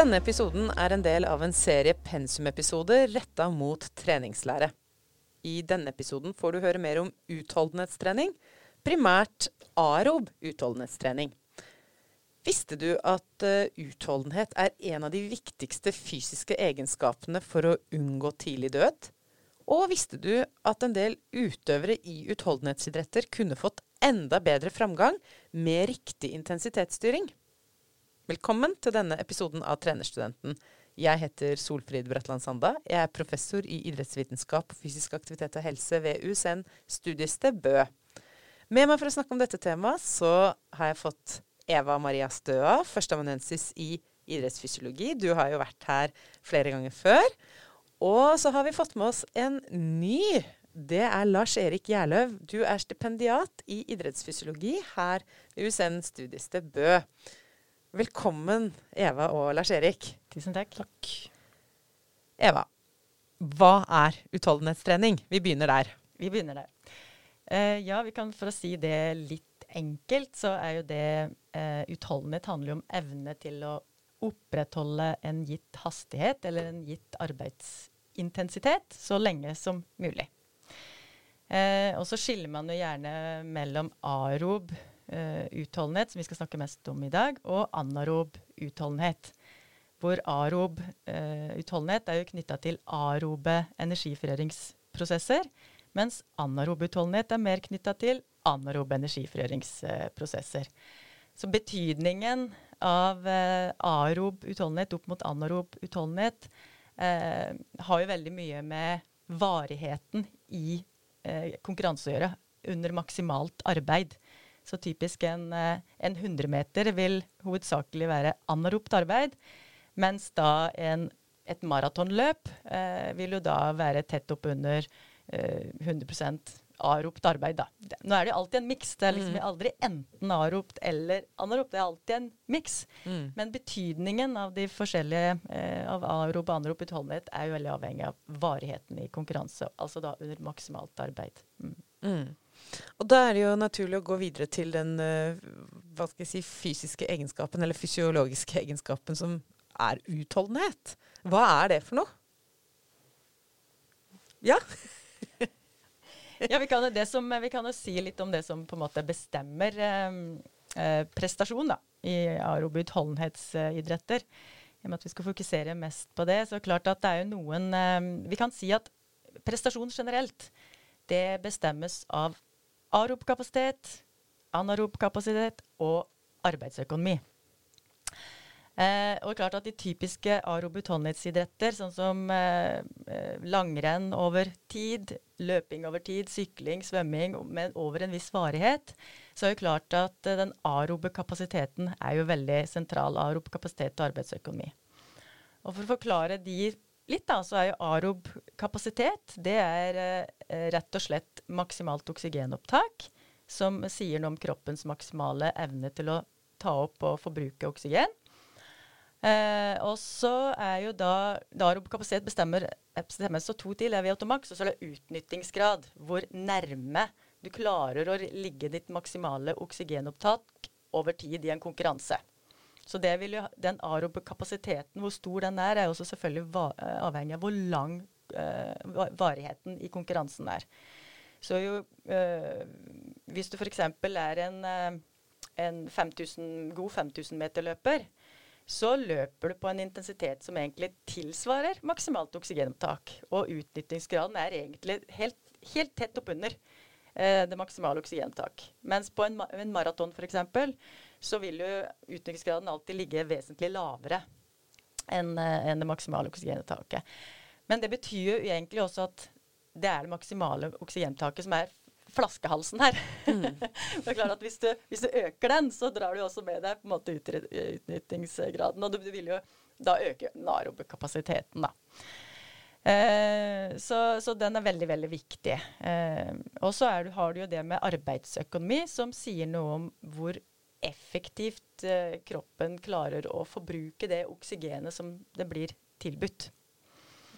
Denne episoden er en del av en serie pensumepisoder retta mot treningslære. I denne episoden får du høre mer om utholdenhetstrening, primært arob utholdenhetstrening. Visste du at uh, utholdenhet er en av de viktigste fysiske egenskapene for å unngå tidlig død? Og visste du at en del utøvere i utholdenhetsidretter kunne fått enda bedre framgang med riktig intensitetsstyring? Velkommen til denne episoden av Trenerstudenten. Jeg heter Solfrid Bratland Sanda. Jeg er professor i idrettsvitenskap og fysisk aktivitet og helse ved USN studiested Bø. Med meg for å snakke om dette temaet, så har jeg fått Eva Maria Støa, førsteamanuensis i idrettsfysiologi. Du har jo vært her flere ganger før. Og så har vi fått med oss en ny. Det er Lars Erik Gjerløv. Du er stipendiat i idrettsfysiologi her ved USN studiested Bø. Velkommen, Eva og Lars-Erik. Tusen takk. Takk. Eva, hva er utholdenhetstrening? Vi begynner der. Vi begynner der. Uh, ja, vi kan for å si det litt enkelt, så er jo det uh, Utholdenhet handler jo om evne til å opprettholde en gitt hastighet eller en gitt arbeidsintensitet så lenge som mulig. Uh, og så skiller man jo gjerne mellom arob utholdenhet, som vi skal snakke mest om i dag, og anarob utholdenhet. Hvor arob uh, utholdenhet er jo knytta til arobe energifrigjøringsprosesser, mens anarob utholdenhet er mer knytta til anarobe energifrigjøringsprosesser. Så betydningen av uh, arob utholdenhet opp mot anarob utholdenhet har jo veldig mye med varigheten i konkurranse å gjøre under maksimalt arbeid. Så typisk en, eh, en 100-meter vil hovedsakelig være anaropt arbeid, mens da en, et maratonløp eh, vil jo da være tett opp under eh, 100 aropt arbeid. da. Nå er det jo alltid en miks. Det er liksom mm. aldri enten aropt eller anaropt. Det er alltid en miks. Mm. Men betydningen av de forskjellige eh, av arop og anrop utholdenhet er jo veldig avhengig av varigheten i konkurranse. Altså da under maksimalt arbeid. Mm. Og da er det jo naturlig å gå videre til den uh, hva skal jeg si, fysiske egenskapen, eller fysiologiske egenskapen, som er utholdenhet. Hva er det for noe? Ja? ja, vi kan, som, vi kan, jo si litt om det som på en måte bestemmer eh, eh prestasjon da, i aerobe utholdenhetsidretter. I og med at vi skal fokusere mest på det, så klart at det er jo noen eh, Vi kan si at prestasjon generelt, det bestemmes av arob kapasitet, anarob kapasitet og arbeidsøkonomi. Eh, og klart at De typiske utholdenhetsidretter, sånn som eh, eh, langrenn over tid, løping over tid, sykling, svømming men over en viss varighet, så er det klart at eh, den arobe kapasiteten er jo veldig sentral. Arob kapasitet og arbeidsøkonomi. Og For å forklare de litt, da, så er jo arob kapasitet det er eh, rett og slett maksimalt oksygenopptak, som sier noe om kroppens maksimale evne til å ta opp og forbruke oksygen. Eh, og så er jo da, da arob kapasitet bestemmer, bestemmes så to til. Er VO2max, og så er det utnyttingsgrad. Hvor nærme du klarer å ligge ditt maksimale oksygenopptak over tid i en konkurranse. Så jo, den arobe kapasiteten, hvor stor den er, er også selvfølgelig va eh, avhengig av hvor lang uh, varigheten i konkurransen er. Så jo, uh, hvis du f.eks. er en, uh, en 5000, god 5000-meterløper, så løper du på en intensitet som egentlig tilsvarer maksimalt oksygenopptak. Og utnyttingsgraden er egentlig helt, helt tett oppunder det maksimale oksygenopptak. Mens på en, en maraton f.eks så vil jo utnyttingsgraden alltid ligge vesentlig lavere enn eh, en det maksimale oksygentaket. Men det betyr jo egentlig også at det er det maksimale oksygentaket som er flaskehalsen her. Mm. det er klart at hvis du, hvis du, øker den, så drar du også med deg på en måte utnyttingsgraden. Og du, du vil jo da øke narobekapasiteten, da. Eh, så, så, den er veldig, veldig viktig. Eh, og så har du jo det med arbeidsøkonomi, som sier noe om hvor effektivt eh, kroppen klarer å forbruke det oksygenet som det blir tilbudt.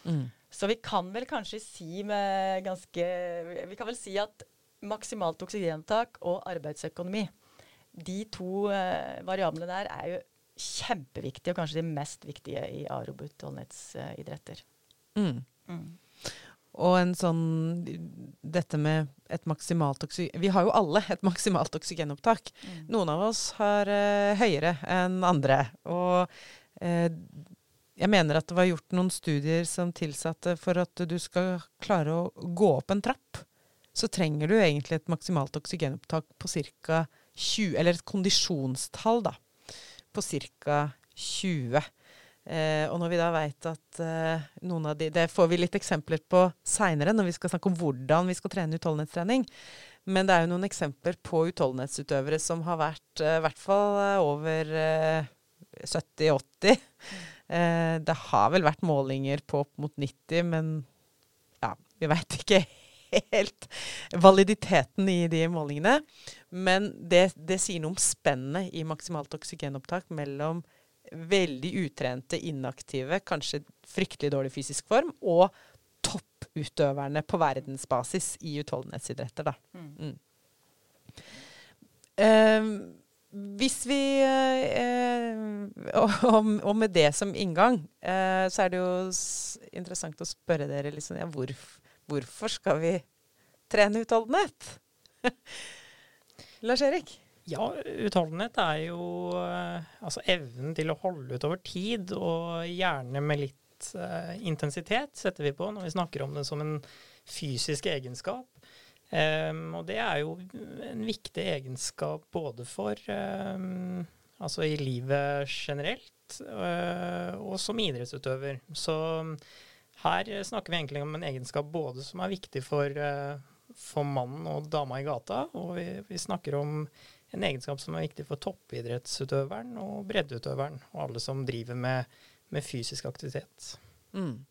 Mm. Så vi kan vel kanskje si med ganske Vi kan vel si at maksimalt oksygentak og arbeidsøkonomi, de to eh, variablene der er jo kjempeviktige, og kanskje de mest viktige i aerob utholdenhetsidretter. Mm. Mm. Og en sånn Dette med et maksimalt oksygen Vi har jo alle et maksimalt oksygenopptak. Mm. Noen av oss har uh, høyere enn andre. Og uh, jeg mener at det var gjort noen studier som tilsatte for at du skal klare å gå opp en trapp, så trenger du egentlig et maksimalt oksygenopptak på ca. 20 Eller et kondisjonstall, da. På ca. 20. Eh, og når vi da veit at eh, noen av de Det får vi litt eksempler på seinere, når vi skal snakke om hvordan vi skal trene utholdenhetstrening. Men det er jo noen eksempler på utholdenhetsutøvere som har vært eh, i hvert fall eh, over 70-80. Eh, det har vel vært målinger på opp mot 90, men ja, vi veit ikke helt validiteten i de målingene. Men det, det sier noe om spennet i maksimalt oksygenopptak mellom veldig utrente, inaktive, kanskje fryktelig dårlig fysisk form, og topputøverne på verdensbasis i utholdenhetsidretter. Da. Mm. Uh, hvis vi uh, og, og, med det som inngang, uh, så er det jo interessant å spørre dere liksom, ja, hvor, hvorfor skal vi trene utholdenhet? Lars Erik? Ja, utholdenhet er jo eh, altså evnen til å holde ut over tid, og gjerne med litt uh, intensitet, setter vi på når vi snakker om det som en fysisk egenskap. Um, og det er jo en viktig egenskap både for um, Altså i livet generelt, uh, og som idrettsutøver. Så her snakker vi egentlig om en egenskap både som er viktig for, uh, for mannen og dama i gata, og vi, vi snakker om en egenskap som er viktig for toppidrettsutøveren og breddeutøveren, og alle som driver med, med fysisk aktivitet. Mm.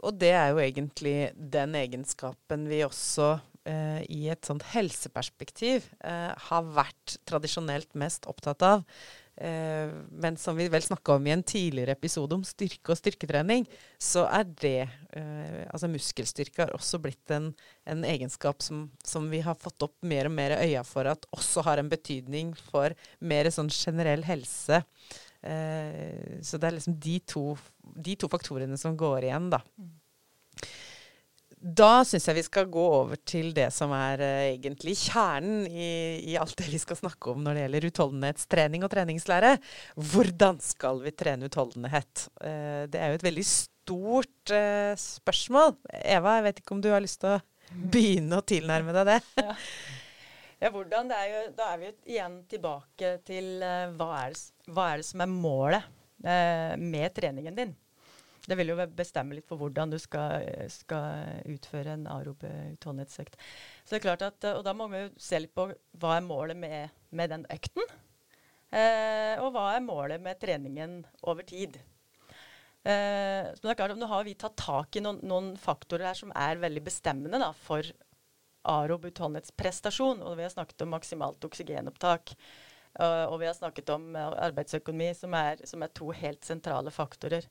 Og det er jo egentlig den egenskapen vi også eh, i et sånt helseperspektiv eh, har vært tradisjonelt mest opptatt av. Eh, men som vi vel snakka om i en tidligere episode om styrke og styrketrening, så er det eh, Altså muskelstyrke har også blitt en, en egenskap som, som, vi har fått opp mer og mer øya for at også har en betydning for mer sånn generell helse. Eh, så det er liksom de to, de to faktorene som går igjen, da. Mm. Da syns jeg vi skal gå over til det som er uh, egentlig kjernen i, i, alt det vi skal snakke om når det gjelder utholdenhetstrening og treningslære. Hvordan skal vi trene utholdenhet? Uh, det er jo et veldig stort uh, spørsmål. Eva, jeg vet ikke om du har lyst til å begynne å tilnærme deg det? ja. ja. hvordan? Er jo, da er vi igjen tilbake til hva er, det, hva, er det, som er målet med treningen din? Det vil jo bestemme litt for hvordan du skal, skal utføre en arob utholdenhetsøkt. Så det er klart at, Og da må vi jo se litt på hva er målet med, med den økten. Eh, og hva er målet med treningen over tid. Eh, det er klart Nå har vi tatt tak i noen, noen faktorer her som er veldig bestemmende da, for arob utholdenhetsprestasjon. Og vi har snakket om maksimalt oksygenopptak. Uh, og vi har snakket om uh, arbeidsøkonomi, som er, som er, to helt sentrale faktorer.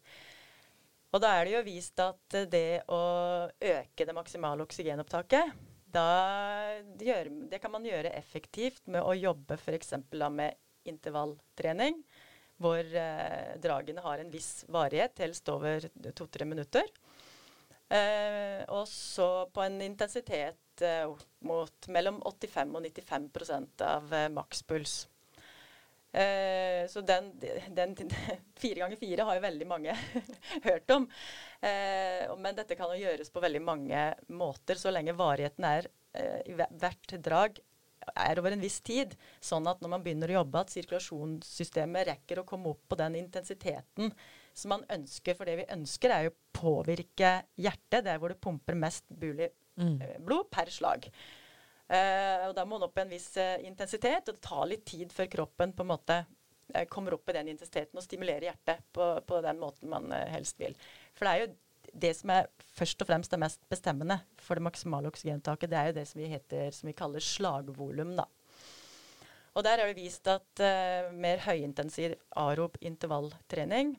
Og da er det jo vist at det å øke det maksimale oksygenopptaket, da gjør, det kan man gjøre effektivt med å jobbe f.eks. med intervalltrening, hvor eh, dragene har en viss varighet, helst over to-tre minutter. Eh, og så på en intensitet eh, mot mellom 85 og 95% av eh, makspuls. Eh, så den, den, fire ganger fire har jo veldig mange hørt om. Eh, men dette kan jo gjøres på veldig mange måter, så lenge varigheten er eh, i hvert drag er over en viss tid. Sånn at når man begynner å jobbe, at sirkulasjonssystemet rekker å komme opp på den intensiteten som man ønsker. For det vi ønsker, er jo å påvirke hjertet, der hvor det pumper mest mulig mm. Eh, blod per slag. Uh, og Da må man opp i en viss uh, intensitet, og det tar litt tid før kroppen på en måte uh, kommer opp i den intensiteten og stimulerer hjertet på, på den måten man helst vil. For det er jo det som er først og fremst det mest bestemmende for det maksimale oksygentaket, det er jo det som vi, heter, som vi kaller slagvolum. da. Og der er det vist at mer høyintensiv arob intervalltrening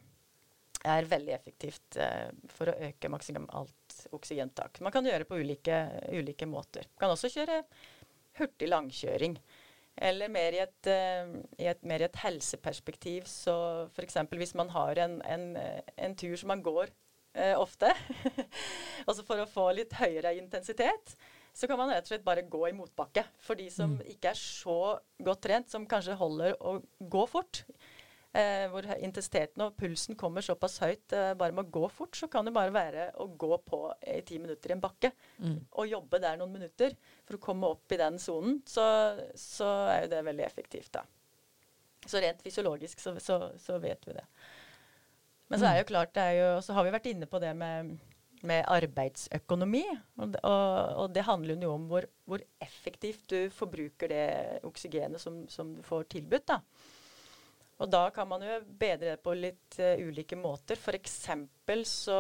er veldig effektivt for å øke maksimalt oksygentak. Man kan gjøre det på ulike, ulike måter. Man kan også kjøre hurtig langkjøring. Eller mer i et, uh, i et, mer i et helseperspektiv. Så f.eks. hvis man har en, en, en, tur som man går uh, ofte, altså for å få litt høyere intensitet, så kan man rett og slett bare gå i motbakke. For de som mm. ikke er så godt trent, som kanskje holder å gå fort, eh, hvor intensiteten og pulsen kommer såpass høyt eh, bare med å gå fort, så kan det bare være å gå på i ti minutter i en bakke mm. og jobbe der noen minutter for å komme opp i den sonen. Så, så, er jo det veldig effektivt, da. Så rent fysiologisk så, så, så vet vi det. Men så er jo klart, det er jo, så har vi vært inne på det med med arbeidsøkonomi. Og, og, og det handler jo om hvor, hvor, effektivt du forbruker det oksygenet som, som, du får tilbudt. da. Og da kan man jo bedre det på litt uh, ulike måter. F.eks. så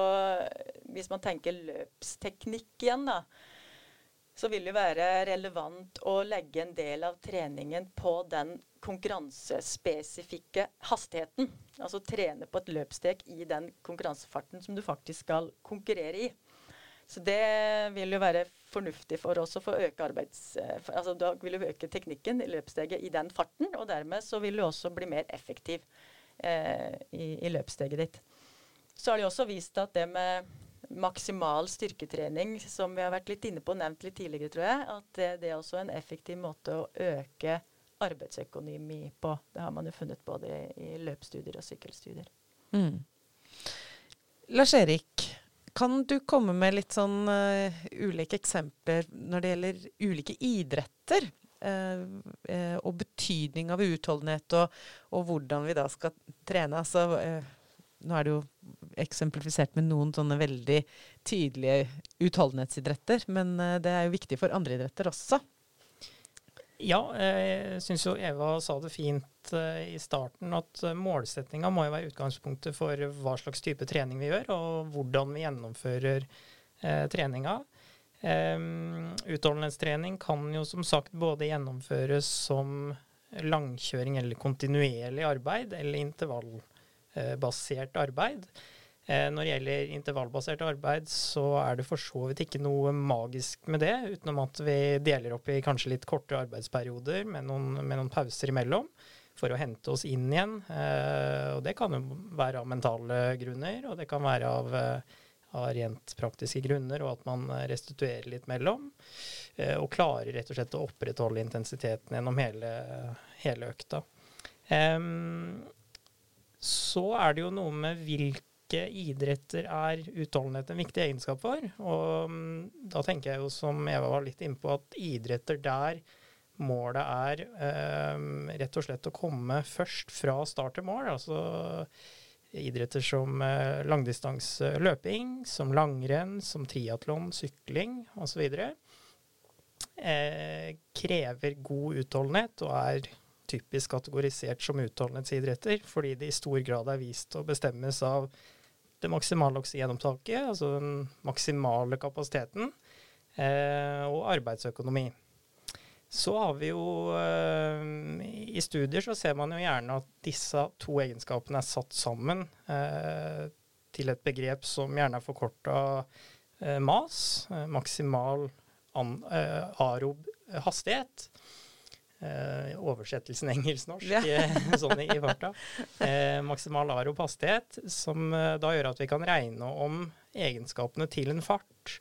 hvis man tenker løpsteknikk igjen, da, så vil det være relevant å legge en del av treningen på den konkurransespesifikke hastigheten. Altså trene på et løpstek i den konkurransefarten som du faktisk skal konkurrere i. Så det vil jo være fornuftig for oss å få øke arbeids... Eh, altså da vil du øke teknikken i løpssteget i den farten, og dermed så vil du også bli mer effektiv eh, i, i, løpssteget ditt. Så har de også vist at det med maksimal styrketrening, som vi har vært litt inne på, nevnt litt tidligere, tror jeg, at det, det er også en effektiv måte å øke arbeidsøkonomi på. Det har man jo funnet både i, løpsstudier og sykkelstudier. Mm. Lars Erik, kan du komme med litt sånn uh, ulike eksempler når det gjelder ulike idretter? Uh, uh, og betydning av utholdenhet, og, og, hvordan vi da skal trene. Altså, nå er det jo eksemplifisert med noen sånne veldig tydelige utholdenhetsidretter, men det er jo viktig for andre idretter også. Ja, jeg syns jo Eva sa det fint eh, i starten, at eh, målsettinga må jo være utgangspunktet for hva slags type trening vi gjør, og hvordan vi gjennomfører eh, treninga. Um, utholdenhetstrening kan jo som sagt både gjennomføres som langkjøring eller kontinuerlig arbeid, eller intervallbasert arbeid. Eh, når det gjelder intervallbasert arbeid, så er det for så vidt ikke noe magisk med det, utenom at vi deler opp i kanskje litt korte arbeidsperioder med noen, med noen pauser imellom for å hente oss inn igjen. Eh, og det kan jo være av mentale grunner, og det kan være av, eh, av rent praktiske grunner, og at man restituerer litt mellom. Og klarer rett og slett å opprettholde intensiteten gjennom hele, hele økta. så er det jo noe med hvilke hvilke idretter er utholdenhet en viktig egenskap for? Og um, da tenker jeg jo, som Eva var litt innpå, at idretter der målet er eh, rett og slett å komme først fra start til mål. Altså idretter som eh, langdistanseløping, som langrenn, som triatlon, sykling osv. Eh, krever god utholdenhet og er typisk kategorisert som utholdenhetsidretter, fordi det i stor grad er vist å bestemmes av det maksimale oksygenopptaket, altså den maksimale kapasiteten, eh, og arbeidsøkonomi. Så har vi jo eh, I studier så ser man jo gjerne at disse to egenskapene er satt sammen eh, til et begrep som gjerne er forkorta eh, MAS, eh, maksimal an, eh, arob hastighet. Eh, oversettelsen engelsk-norsk ja. Eh, sånn i, i farta. Eh, maksimal aropastighet, som eh, da gjør at vi kan regne om egenskapene til en fart.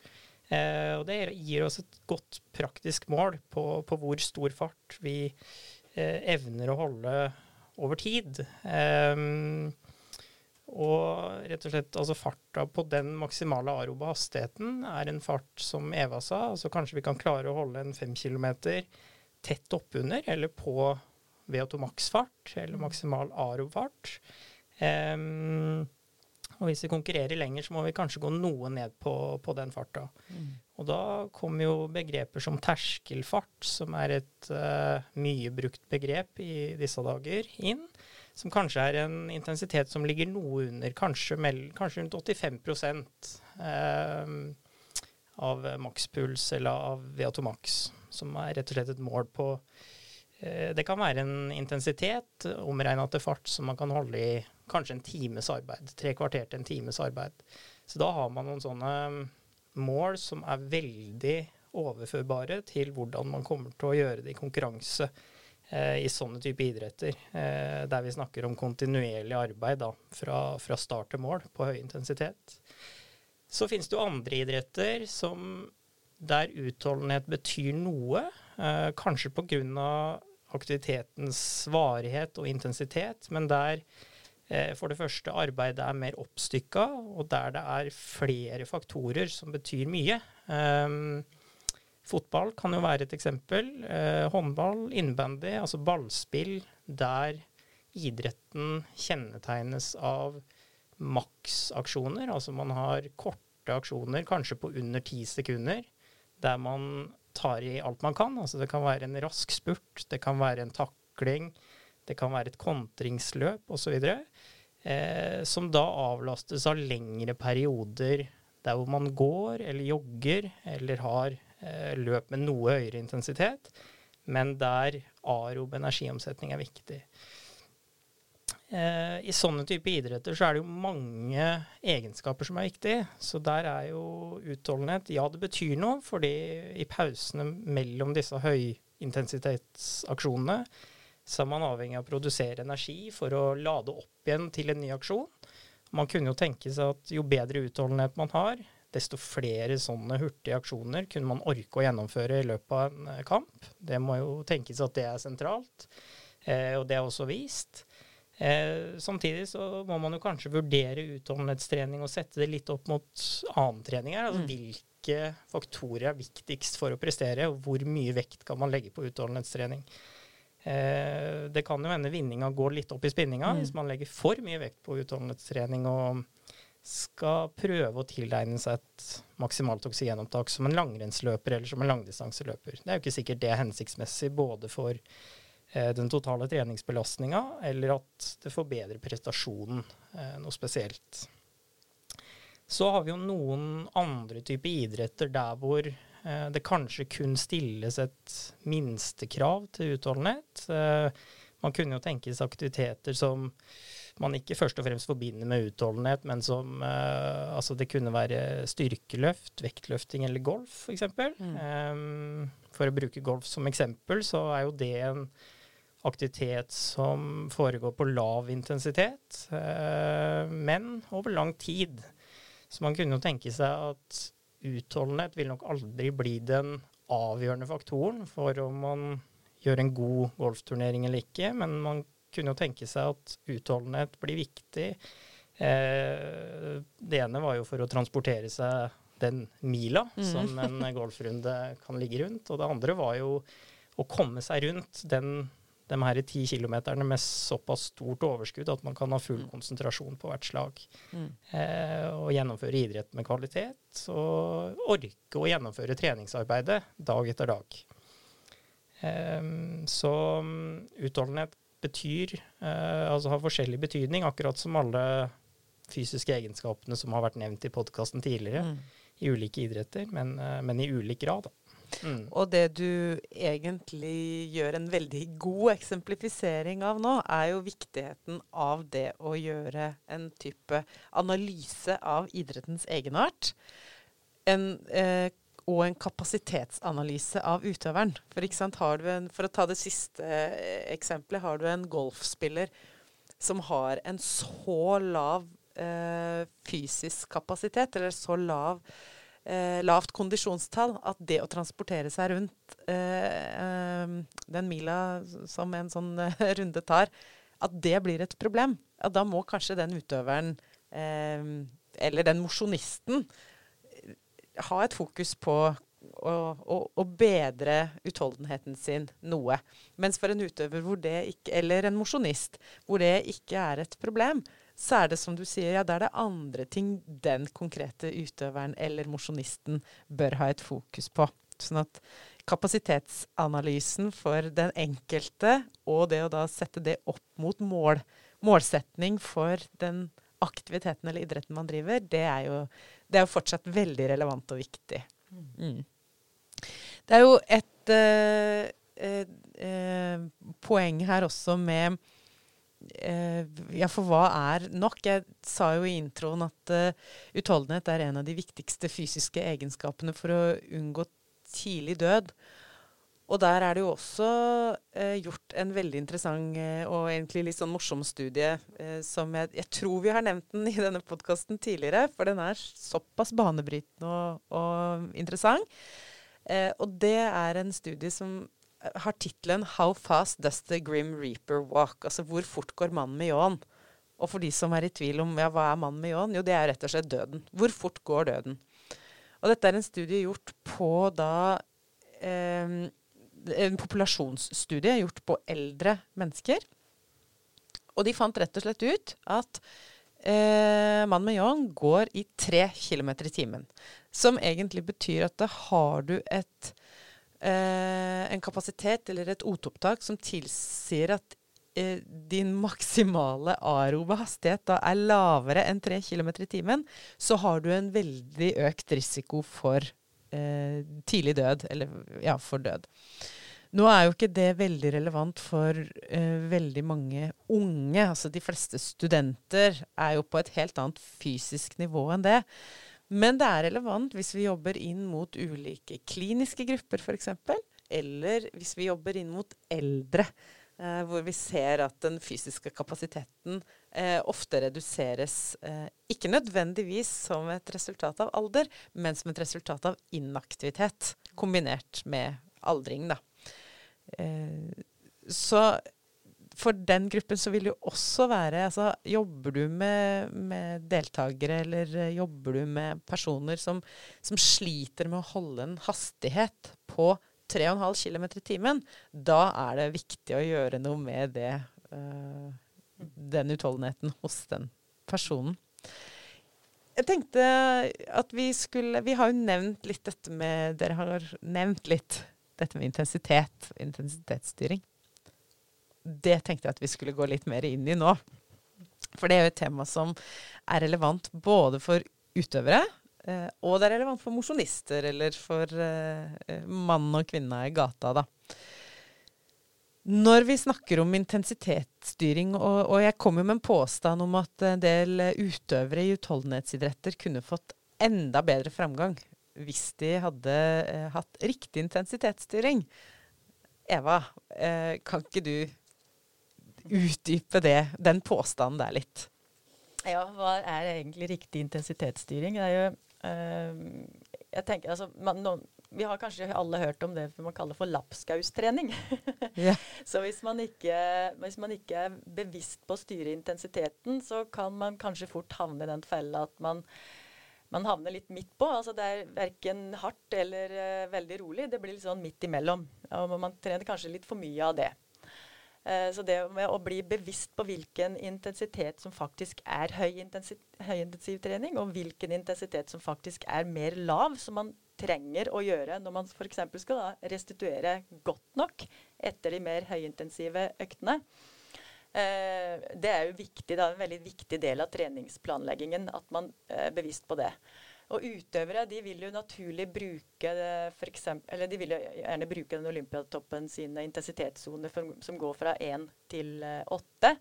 Eh, og det gir oss et godt praktisk mål på, på hvor stor fart vi eh, evner å holde over tid. og rett og slett altså farta på den maksimale arobe hastigheten er en fart som Eva sa, altså kanskje vi kan klare å holde en fem kilometer tett oppunder eller på VO2 max-fart, eller mm. maksimal ARO-fart. Um, og hvis vi konkurrerer lenger, så må vi kanskje gå noe ned på, på den farta. Mm. Og da kommer jo begreper som terskelfart, som er et uh, mye brukt begrep i disse dager, inn. Som kanskje er en intensitet som ligger noe under, kanskje, kanskje rundt 85 uh, av makspuls eller av VO2 max som er rett og slett et mål på eh, Det kan være en intensitet omregna til fart som man kan holde i kanskje en times arbeid. Tre kvarter til en times arbeid. Så da har man noen sånne mm, mål som er veldig overførbare til hvordan man kommer til å gjøre det i konkurranse eh, i sånne type idretter, eh, der vi snakker om kontinuerlig arbeid da, fra, fra start til mål på høy intensitet. Så finnes det jo andre idretter som der utholdenhet betyr noe, eh, kanskje pga. aktivitetens varighet og intensitet, men der eh, for det første arbeidet er mer oppstykka, og der det er flere faktorer som betyr mye. Eh, fotball kan jo være et eksempel. Eh, håndball, innebandy, altså ballspill der idretten kjennetegnes av maksaksjoner. Altså man har korte aksjoner, kanskje på under ti sekunder, der man tar i alt man kan. Altså det kan være en rask spurt, det kan være en takling, det kan være et kontringsløp osv. Eh, som da avlastes av lengre perioder der hvor man går eller jogger eller har eh, løp med noe høyere intensitet, men der arob energiomsetning er viktig. I sånne type idretter så er det jo mange egenskaper som er viktige. Så der er jo utholdenhet Ja, det betyr noe, fordi i pausene mellom disse høyintensitetsaksjonene så er man avhengig av å produsere energi for å lade opp igjen til en ny aksjon. Man kunne jo tenke seg at jo bedre utholdenhet man har, desto flere sånne hurtige aksjoner kunne man orke å gjennomføre i løpet av en eh, kamp. Det må jo tenkes at det er sentralt, eh, og det er også vist. Eh, samtidig så må man jo kanskje vurdere utholdenhetstrening og sette det litt opp mot annen trening her. Altså mm. hvilke faktorer er viktigst for å prestere, og hvor mye vekt kan man legge på utholdenhetstrening. Eh, det kan jo hende vinninga går litt opp i spinninga mm. hvis man legger for mye vekt på utholdenhetstrening og skal prøve å tilegne seg et maksimalt oksygenopptak som en langrennsløper eller som en langdistanseløper. Det er jo ikke sikkert det er hensiktsmessig både for den totale treningsbelastninga, eller at det forbedrer prestasjonen eh, noe spesielt. Så har vi jo noen andre typer idretter der hvor eh, det kanskje kun stilles et minstekrav til utholdenhet. man kunne jo tenke seg aktiviteter som man ikke først og fremst forbinder med utholdenhet, men som Altså det kunne være styrkeløft, vektløfting eller golf, f.eks. Mm. Um, for å bruke golf som eksempel, så er jo det en aktivitet som foregår på lav intensitet, eh, men over lang tid. Så man kunne jo tenke seg at utholdenhet vil nok aldri bli den avgjørende faktoren for om man gjør en god golfturnering eller ikke, men man kunne jo tenke seg at utholdenhet blir viktig. Eh, det ene var jo for å transportere seg den mila mm. som en golfrunde kan ligge rundt, og det andre var jo å komme seg rundt den de her ti kilometerne med såpass stort overskudd at man kan ha full mm. konsentrasjon på hvert slag. Mm. Eh, og gjennomføre idrett med kvalitet. Og orke å gjennomføre treningsarbeidet dag etter dag. Eh, så mm, utholdenhet betyr eh, Altså har forskjellig betydning, akkurat som alle fysiske egenskapene som har vært nevnt i podkasten tidligere. Mm. I ulike idretter, men, men i ulik grad. Da. Mm. Og det du egentlig gjør en veldig god eksemplifisering av nå, er jo viktigheten av det å gjøre en type analyse av idrettens egenart. En, eh, og en kapasitetsanalyse av utøveren. For, en, for, å ta det siste eh, eksempelet, har du en golfspiller som har en så lav eh, fysisk kapasitet, eller så lav eh, lavt kondisjonstall, at det å transportere seg rundt eh, eh den mila som en sånn eh, runde tar, at det blir et problem. Ja, da må kanskje den utøveren, eh, eller den mosjonisten, ha et fokus på å, å, å, bedre utholdenheten sin noe. Mens for en utøver ikke, eller en mosjonist hvor det ikke er et problem, så er det som du sier, ja, da er det andre ting den konkrete utøveren eller mosjonisten bør ha et fokus på. Sånn at kapasitetsanalysen for den enkelte, og det å da sette det opp mot mål, målsetning for den aktiviteten eller idretten man driver, det er jo, det er jo fortsatt veldig relevant og viktig. Mm. Det er jo et eh, eh, eh, poeng her også med ja, for hva er nok? Jeg sa jo i introen at uh, utholdenhet er en av de viktigste fysiske egenskapene for å unngå tidlig død. Og der er det jo også eh, gjort en veldig interessant eh, og egentlig litt sånn morsom studie eh, som jeg, jeg, tror vi har nevnt den i denne podkasten tidligere, for den er såpass banebrytende og, og interessant. Eh, og det er en studie som eh, har tittelen 'How fast does the Grim Reaper walk?' Altså hvor fort går mannen med ljåen? Og for de som er i tvil om ja, hva er mannen med ljåen, jo det er rett og slett døden. Hvor fort går døden? Og dette er en studie gjort på da eh, en populasjonsstudie gjort på eldre mennesker. Og de fant rett og slett ut at eh, mann med ljåen går i tre km i timen. Som egentlig betyr at da har du et, en kapasitet eller et oteopptak som tilsier at eh, din maksimale aerobe hastighet da er lavere enn 3 km i timen, så har du en veldig økt risiko for eh, tidlig død, eller ja, for død. Nå er jo ikke det veldig relevant for eh, veldig mange unge. Altså de fleste studenter er jo på et helt annet fysisk nivå enn det. Men det er relevant hvis vi jobber inn mot ulike kliniske grupper f.eks. Eller hvis vi jobber inn mot eldre, eh, hvor vi ser at den fysiske kapasiteten eh, ofte reduseres. Eh, ikke nødvendigvis som et resultat av alder, men som et resultat av inaktivitet kombinert med aldring. da. Eh, så for den gruppen så vil det jo også være altså, Jobber du med, med deltakere, eller eh, jobber du med personer som, som, sliter med å holde en hastighet på 3,5 km i timen, da er det viktig å gjøre noe med det, uh, den utholdenheten hos den personen. Jeg tenkte at vi skulle Vi har jo nevnt litt dette med Dere har nevnt litt dette med intensitet, intensitetsstyring, det tenkte jeg at vi skulle gå litt mer inn i nå. For det er jo et tema som er relevant både for utøvere, eh, og det er relevant for mosjonister, eller for eh, mann og kvinne i gata, da. Når vi snakker om intensitetsstyring, og, og jeg kom jo med en påstand om at en del utøvere i utholdenhetsidretter kunne fått enda bedre framgang hvis de hadde eh, hatt riktig intensitetsstyring. Eva, eh, kan ikke du utdype det, den påstanden der litt? Ja, hva er egentlig riktig intensitetsstyring? Det er jo øh, Jeg tenker altså man, no, Vi har kanskje alle hørt om det man kaller for lapskaustrening. yeah. så hvis man, ikke, hvis man ikke er bevisst på å styre intensiteten, så kan man kanskje fort havne i den fella at man man havner litt midt på. altså Det er verken hardt eller uh, veldig rolig. Det blir litt sånn midt imellom. Og man trener kanskje litt for mye av det. Uh, så det med å bli bevisst på hvilken intensitet som faktisk er høyintensiv trening, og hvilken intensitet som faktisk er mer lav, som man trenger å gjøre når man f.eks. skal da restituere godt nok etter de mer høyintensive øktene. Eh, det er jo viktig, da, en veldig viktig del av treningsplanleggingen at man er eh, bevisst på det. Og utøvere de vil jo naturlig bruke for eksempel, eller de vil jo gjerne bruke den Olympiatoppen sine intensitetssoner som går fra 1 til 8.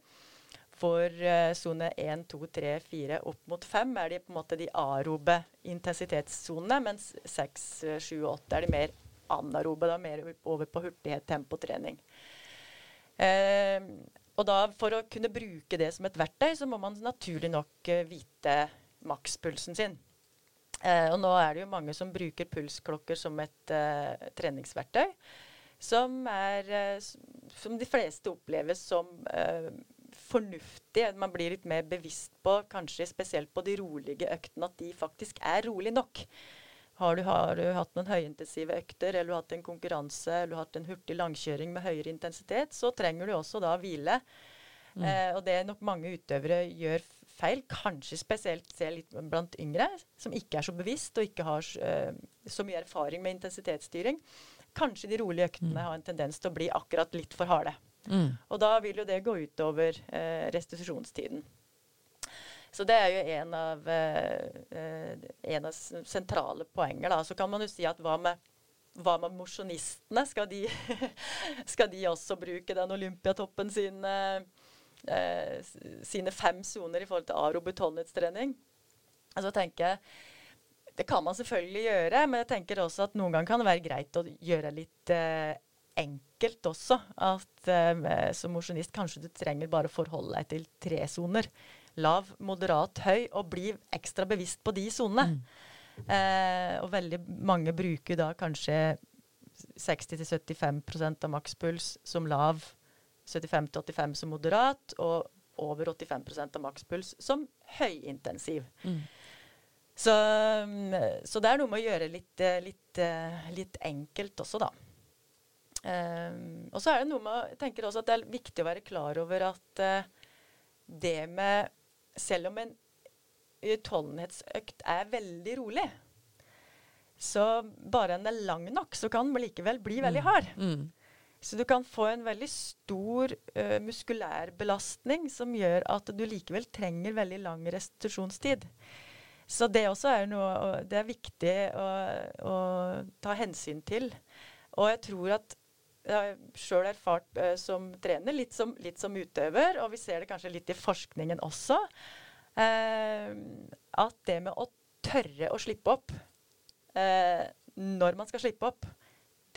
For sone 1, 2, 3, 4 opp mot 5 er de på en måte de arobe intensitetssonene, mens 6, 7 og 8 er de mer anarobe, da mer over på hurtighet, tempotrening. Eh, og da for å kunne bruke det som et verktøy, så må man naturlig nok uh, vite makspulsen sin. Uh, og nå er det jo mange som bruker pulsklokker som et eh, treningsverktøy. Som, er, som de fleste oppleves som fornuftig. Man blir litt mer bevisst på, kanskje spesielt på de rolige øktene, at de faktisk er rolig nok. Har du, har du, hatt noen høyintensive økter, eller du har hatt en konkurranse, eller du har hatt en hurtig langkjøring med høyere intensitet, så trenger du også da hvile. Mm. Eh, og det er nok mange utøvere gjør feil, kanskje spesielt ser litt blant yngre, som ikke er så bevisst og ikke har uh, så mye erfaring med intensitetsstyring. Kanskje de rolige øktene mm. har en tendens til å bli akkurat litt for harde. Mm. Og da vil jo det gå utover uh, restitusjonstiden. Så det er jo en av, eh, en av sentrale poenger. Da. Så kan man jo si at hva med, hva med mosjonistene? Skal, skal, de også bruke den Olympiatoppen sin? eh, sine fem soner i forhold til aerob trening. Altså tenker jeg det kan man selvfølgelig gjøre, men jeg tenker også at noen ganger kan det være greit å gjøre litt eh, enkelt også. At eh, som mosjonist kanskje du trenger bare forholde deg til tre soner. Lav, moderat, høy, og bli ekstra bevisst på de sonene. Mm. Eh, og veldig mange bruker da kanskje 60-75% av makspuls som lav, 75-85 som moderat, og over 85% av makspuls som høyintensiv. Mm. Så, så, det er noe med å gjøre litt, litt, litt enkelt også, da. Um, og så er det noe med Jeg tenker også at det er viktig å være klar over at uh, det med Selv om en utholdenhetsøkt er veldig rolig, så bare den er lang nok, så kan den likevel bli veldig mm. Mm. Så du kan få en veldig stor uh, muskulær belastning som gjør at du likevel trenger veldig lang restitusjonstid. Så det også er noe det er viktig å, å ta hensyn til. Og jeg tror at jeg har sjøl erfart uh, som trener, litt som, litt som, utøver, og vi ser det kanskje litt i forskningen også, uh, at det med å tørre å slippe opp når man skal slippe opp,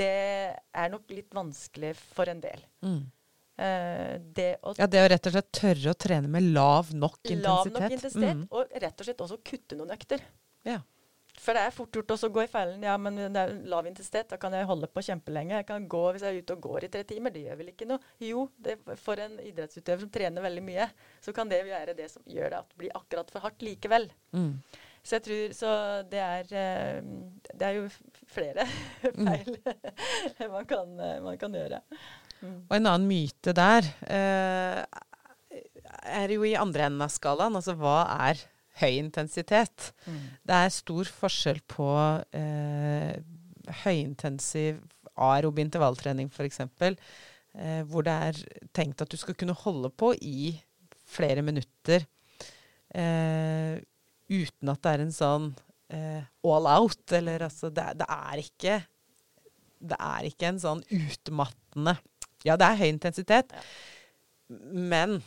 det er nok litt vanskelig for en del. Mm. Uh, det å, ja, det å rett og slett tørre å trene med lav nok intensitet. Lav nok intensitet, mm. Og rett og slett også kutte noen økter. Ja. For det er fort gjort å gå i fellen. Ja, men det er lav intensitet, da kan jeg holde på kjempelenge. Jeg kan gå hvis jeg er ute og går i tre timer. Det gjør vel ikke noe? Jo, det, for en idrettsutøver som trener veldig mye, så kan det være det som gjør det at det blir akkurat for hardt likevel. Mm. Så jeg tror Så det er eh, Det er jo flere feil mm. man, kan, man kan gjøre. Mm. Og en annen myte der eh, er jo i andre enden av skalaen. Altså hva er høy intensitet? Mm. Det er stor forskjell på eh, høyintensiv aerob intervalltrening f.eks., eh, hvor det er tenkt at du skal kunne holde på i flere minutter eh, uten at det er en sånn eh, all out. Eller altså det, det, er ikke Det er ikke en sånn utmattende ja, det er høy intensitet, ja. men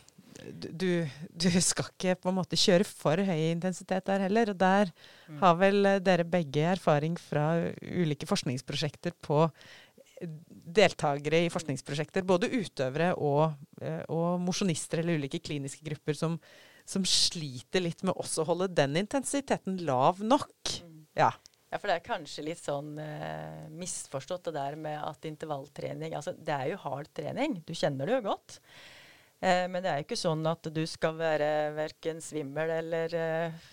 du, du, skal ikke på en måte kjøre for høy intensitet der heller. Og der mm. har vel dere begge erfaring fra ulike forskningsprosjekter på eh, deltakere i forskningsprosjekter, både utøvere og, eh, og mosjonister eller ulike kliniske grupper, som, som, sliter litt med også å holde den intensiteten lav nok. Mm. Ja. Ja, for det er kanskje litt sånn eh, misforstått det der med at intervalltrening Altså, det er jo hard trening. Du kjenner det jo godt. Eh, men det er jo ikke sånn at du skal være verken svimmel eller eh,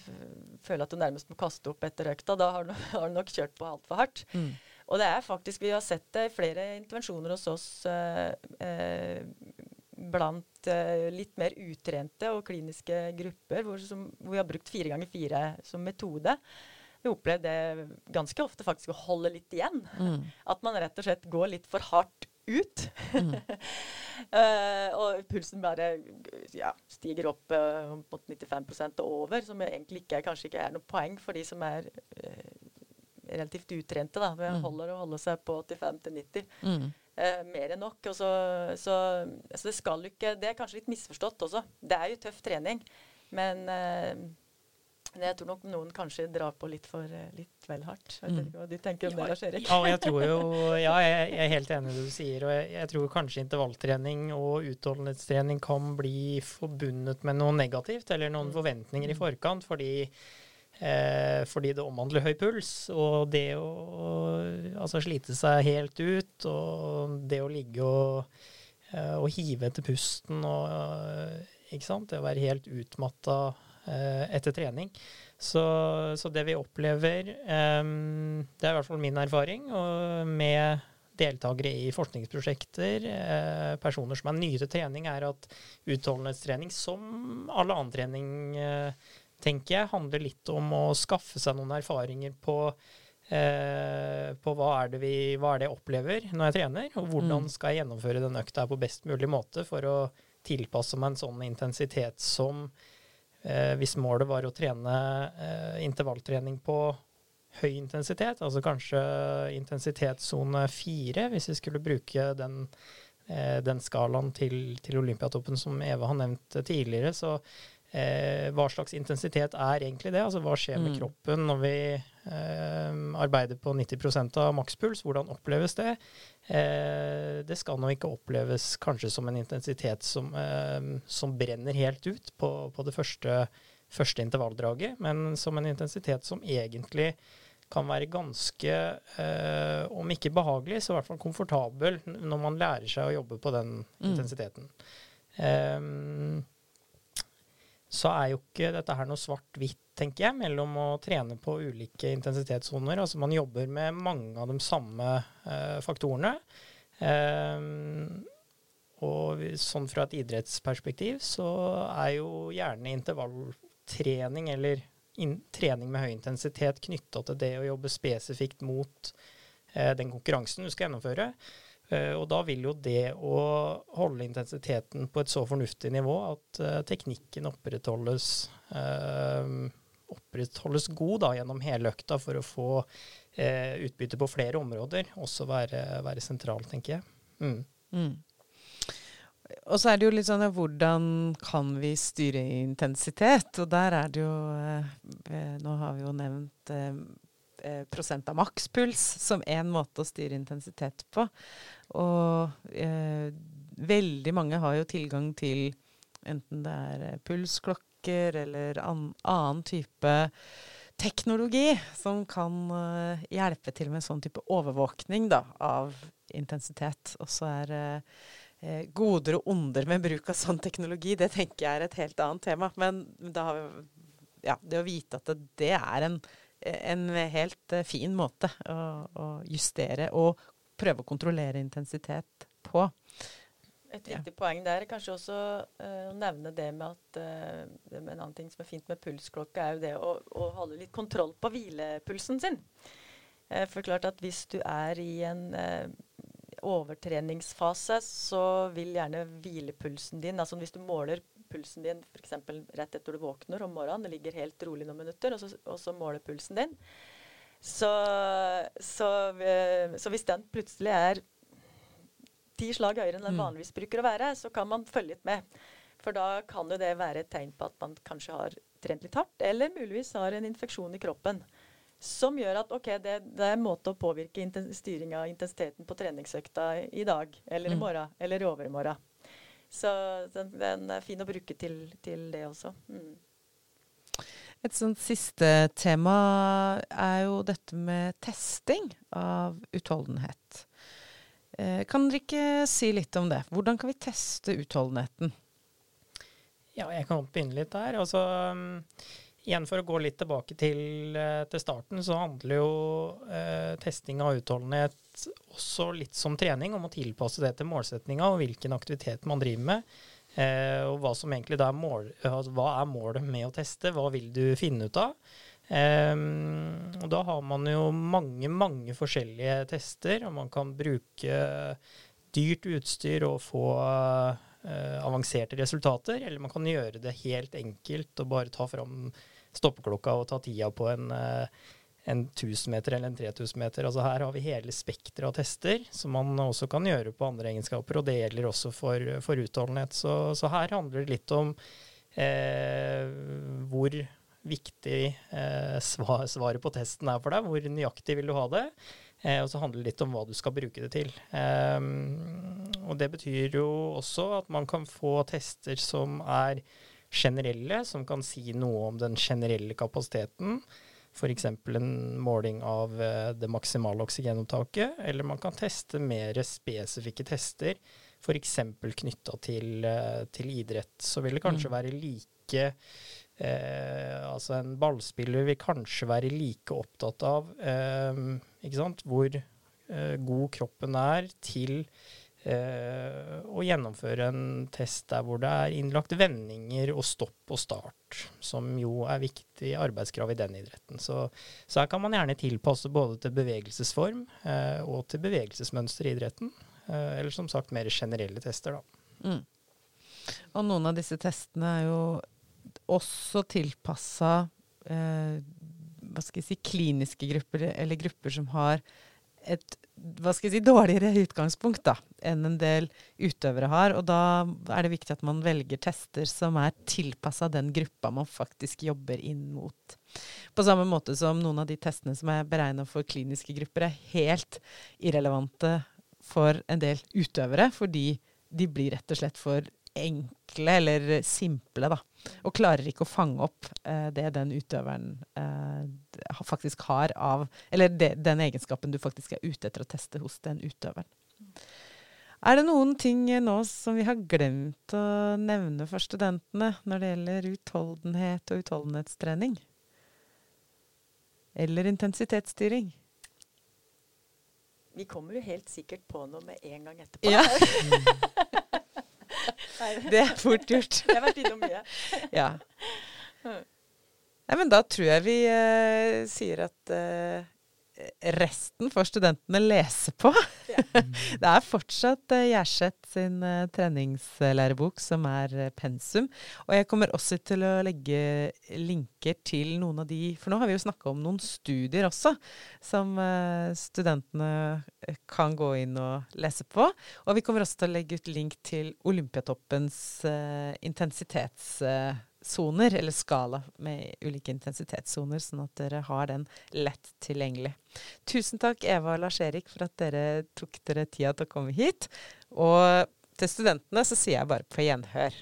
føle at du nærmest må kaste opp etter økta. Da har du, har du nok kjørt på altfor hardt. Mm. Og det er faktisk, vi har sett det i flere intervensjoner hos oss eh, eh, blant eh, litt mer utrente og kliniske grupper, hvor, som, hvor vi har brukt fire ganger fire som metode vi opplevde det ganske ofte faktisk å holde litt igjen. Mm. At man rett og slett går litt for hardt ut. Mm. uh, og pulsen bare ja, stiger opp uh, mot 95% og over, som egentlig ikke, kanskje ikke er noe poeng for de som er uh, relativt utrente. da, Det mm. holder å holde seg på 85 90. Mm. Mer enn nok. Så, så, så, det skal jo ikke Det er kanskje litt misforstått også. Det er jo tøff trening. Men jeg tror nok noen kanskje drar på litt for eh, litt vel hardt. Jeg vet mm. ikke hva du tenker om det, Lars Erik? Ja, jeg tror jo, ja, jeg er helt enig i det du sier. og jeg, jeg, tror kanskje intervalltrening og utholdenhetstrening kan bli forbundet med noe negativt, eller noen mm. forventninger i forkant, fordi, eh, fordi det omhandler høy puls. Og det å altså, slite seg helt ut, og det å ligge og, eh, og hive etter pusten og ikke sant? Det å være helt utmatta Eh, etter trening. Så, så, det vi opplever, um, det er i hvert fall min erfaring, med deltakere i forskningsprosjekter, eh, personer som er nye til trening, er at utholdenhetstrening, som alle annen trening, eh, tenker jeg, handler litt om å skaffe seg noen erfaringer på, eh, på hva, er vi, hva, er det jeg opplever når jeg trener, og hvordan mm. skal jeg gjennomføre den økta på best mulig måte for å tilpasse meg en sånn intensitet som Eh, hvis målet var å trene eh, intervalltrening på høy intensitet, altså kanskje intensitetssone fire, hvis vi skulle bruke den, eh, den skalaen til, til, Olympiatoppen som Eva har nevnt tidligere, så eh, hva slags intensitet er egentlig det? Altså hva skjer med mm. kroppen når vi eh, arbeider på 90% av makspuls. Hvordan oppleves det? Eh, det skal nå ikke oppleves kanskje som en intensitet som, eh, som brenner helt ut på, på det første, første, intervalldraget, men som en intensitet som egentlig kan være ganske, eh, om ikke behagelig, så i hvert fall komfortabel når man lærer seg å jobbe på den mm. intensiteten. Um, så er jo ikke dette her noe svart-hvitt, tenker jeg, mellom å trene på ulike intensitetssoner. Altså man jobber med mange av de samme eh, faktorene. Eh, og sånn fra et idrettsperspektiv så er jo gjerne intervalltrening eller in trening med høy intensitet knytta til det å jobbe spesifikt mot eh, den konkurransen du skal gjennomføre. Eh, og da vil jo det å holde intensiteten på et så fornuftig nivå at uh, teknikken opprettholdes, uh, opprettholdes god da, gjennom hele økta for å få utbytte på flere områder, også være, være sentral, tenker jeg. Mm. Mm. Og så er det jo litt sånn hvordan kan vi styre intensitet? Og der er det jo Nå har vi jo nevnt eh, prosent av makspuls som én måte å styre intensitet på. Og eh, veldig mange har jo tilgang til enten det er eh, pulsklokker eller an, annen type teknologi som kan eh, hjelpe til med sånn type overvåkning da, av intensitet. Og så er uh, goder og onder med bruk av sånn teknologi, det tenker jeg er et helt annet tema. Men da har vi, ja, det å vite at det, det er en en helt eh, fin måte å, å, justere og prøve å kontrollere intensitet på. Et viktig ja. poeng der er kanskje også uh, å nevne det med at uh, En annen ting som er fint med pulsklokke, er jo det å, å holde litt kontroll på hvilepulsen sin. Uh, for klart at hvis du er i en overtreningsfase, så vil gjerne hvilepulsen din altså Hvis du måler pulsen din f.eks. rett etter du våkner om morgenen. Det ligger helt rolig noen minutter, og så, og så måler pulsen din. Så, så, eh, så, hvis den plutselig er ti slag høyere enn den mm. vanligvis bruker å være, så kan man følge litt med. For da kan jo det være et tegn på at man kanskje har trent litt hardt, eller muligvis har en infeksjon i kroppen. Som gjør at ok, det, det er en måte å påvirke styring av intensiteten på treningsøkta i dag, eller i mm. morgen, eller i overmorgen. Så den, den, er fin å bruke til, til det også. Mm. Et sånt siste tema er jo dette med testing av utholdenhet. Eh, kan dere ikke si litt om det? Hvordan kan vi teste utholdenheten? Ja, jeg kan begynne litt der. Altså, Igjen for å gå litt tilbake til, eh, til starten, så handler jo eh, testing av utholdenhet også litt som trening, om å tilpasse det til målsettinga og hvilken aktivitet man driver med. Eh, og hva som egentlig er, mål, altså, hva er målet med å teste, hva vil du finne ut av? Eh, og da har man jo mange, mange forskjellige tester, og man kan bruke dyrt utstyr og få Uh, avanserte resultater, eller man kan gjøre det helt enkelt og bare ta fram stoppeklokka og ta tida på en, uh, en 1000 meter eller en 3000 meter. Altså her har vi hele spekteret av tester som man også kan gjøre på andre egenskaper, og det gjelder også for, for utholdenhet. Så, så, her handler det litt om eh, hvor viktig svar, svaret på testen er for deg, hvor nøyaktig vil du ha det. Eh, og så handler det litt om hva du skal bruke det til. Eh, og det betyr jo også at man kan få tester som er generelle, som kan si noe om den generelle kapasiteten. F.eks. en måling av uh, det maksimale oksygenopptaket. Eller man kan teste mer spesifikke tester, f.eks. knytta til, uh, til idrett. Så vil det kanskje mm. være like Eh, altså en ballspiller vil kanskje være like opptatt av eh, hvor eh, god kroppen er til eh, å gjennomføre en test der hvor det er innlagt vendinger og stopp og start, som jo er viktig arbeidskrav i den idretten. Så, så her kan man gjerne tilpasse både til bevegelsesform eh, og til bevegelsesmønster i idretten. Eh, eller som sagt mer generelle tester, da. Mm. Og noen av disse testene er jo også tilpassa eh, hva skal jeg si, kliniske grupper, eller grupper som har et hva skal jeg si, dårligere utgangspunkt da, enn en del utøvere har. Og da er det viktig at man velger tester som er tilpassa den gruppa man faktisk jobber inn mot. På samme måte som noen av de testene som er beregna for kliniske grupper, er helt irrelevante for en del utøvere, fordi de blir rett og slett for enkle eller simple, da. Og klarer ikke å fange opp eh, det den utøveren eh, faktisk har av Eller det, den egenskapen du faktisk er ute etter å teste hos den utøveren. Er det noen ting nå som vi har glemt å nevne for studentene når det gjelder utholdenhet og utholdenhetstrening? Eller intensitetsstyring? Vi kommer jo helt sikkert på noe med en gang etterpå. Ja. det er fort gjort. Jeg har vært innom mye. ja. Nei, men da tror jeg vi uh, sier at uh, resten får studentene lese på. Ja. det er fortsatt uh, Gjerseth sin uh, treningslærebok som er uh, pensum. Og jeg kommer også til å legge linker til noen av de For nå har vi jo snakka om noen studier også, som studentene kan gå inn og lese på. Og vi kommer også til å legge ut link til Olympiatoppens intensitets soner, eller skala med ulike intensitetssoner, sånn at dere har den lett tilgjengelig. Tusen takk, Eva og Lars-Erik, for at dere tok dere tida til å komme hit. Og til studentene så sier jeg bare på gjenhør.